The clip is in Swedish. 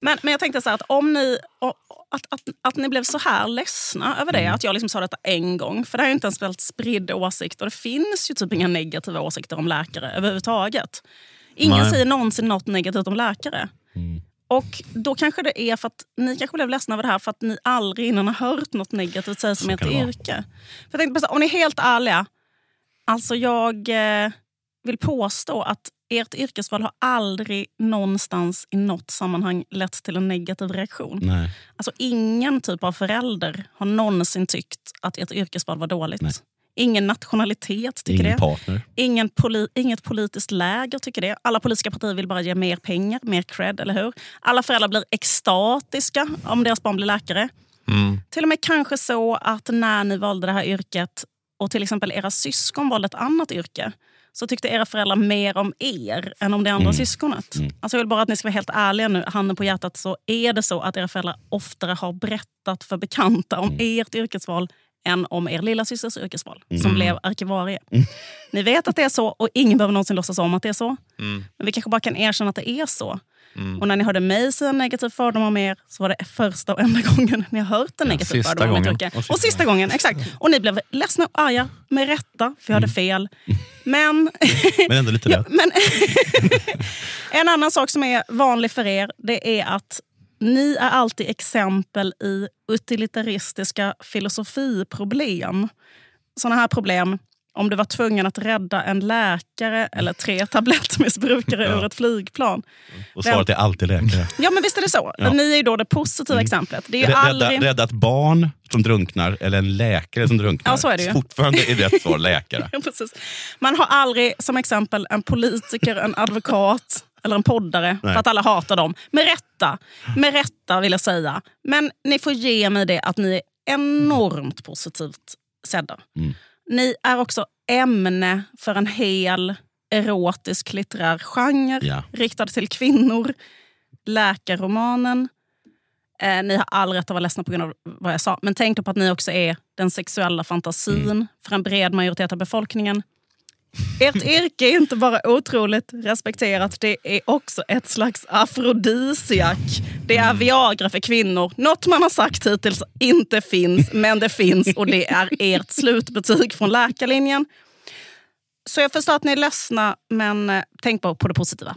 Men, men jag tänkte så här att om ni, att, att, att ni blev så här ledsna över det, mm. att jag liksom sa detta en gång. För det här är inte en speciellt spridd åsikt och det finns ju typ inga negativa åsikter om läkare överhuvudtaget. Ingen Nej. säger någonsin något negativt om läkare. Mm. Och då kanske det är för att ni kanske blev ledsna över det här för att ni aldrig innan har hört något negativt sägas om ert yrke. För jag tänkte, om ni är helt ärliga, alltså jag eh, vill påstå att ert yrkesval har aldrig någonstans i något sammanhang lett till en negativ reaktion. Nej. Alltså ingen typ av förälder har någonsin tyckt att ert yrkesval var dåligt. Nej. Ingen nationalitet tycker Ingen det. Partner. Ingen poli inget politiskt läger tycker det. Alla politiska partier vill bara ge mer pengar, mer cred, eller hur? Alla föräldrar blir extatiska om deras barn blir läkare. Mm. Till och med kanske så att när ni valde det här yrket och till exempel era syskon valde ett annat yrke så tyckte era föräldrar mer om er än om det andra mm. syskonet. Mm. Alltså jag vill bara att ni ska vara helt ärliga nu, handen på hjärtat, så är det så att era föräldrar oftare har berättat för bekanta om mm. ert yrkesval än om er lilla systers yrkesval, mm. som blev arkivarie. Mm. Ni vet att det är så och ingen behöver någonsin låtsas om att det är så. Mm. Men vi kanske bara kan erkänna att det är så. Mm. Och när ni hörde mig säga negativ fördom om er så var det första och enda gången ni har hört en negativ ja, fördom om yrke. Och, och sista gången, exakt. Och ni blev ledsna och arga, med rätta, för jag hade mm. fel. Men, men ändå lite rätt. Ja, men en annan sak som är vanlig för er, det är att ni är alltid exempel i utilitaristiska filosofiproblem. Såna här problem om du var tvungen att rädda en läkare eller tre tablettmissbrukare ja. ur ett flygplan. Och svaret är alltid läkare. Ja, men visst är det så. Ja. Ni är ju då det positiva mm. exemplet. Det är rädda, aldrig... rädda ett barn som drunknar eller en läkare som drunknar. Ja, så är det ju. Fortfarande är rätt svar läkare. ja, precis. Man har aldrig som exempel en politiker, en advokat eller en poddare Nej. för att alla hatar dem. Med rätta. Med rätta vill jag säga. Men ni får ge mig det att ni är enormt positivt sedda. Mm. Ni är också ämne för en hel erotisk litterär genre ja. riktad till kvinnor. Läkarromanen. Eh, ni har all rätt att vara ledsna på grund av vad jag sa. Men tänk då på att ni också är den sexuella fantasin mm. för en bred majoritet av befolkningen. Ert yrke är inte bara otroligt respekterat, det är också ett slags afrodisiak. Det är Viagra för kvinnor. Något man har sagt hittills inte finns, men det finns och det är ert slutbetyg från läkarlinjen. Så jag förstår att ni är ledsna, men eh, tänk bara på det positiva.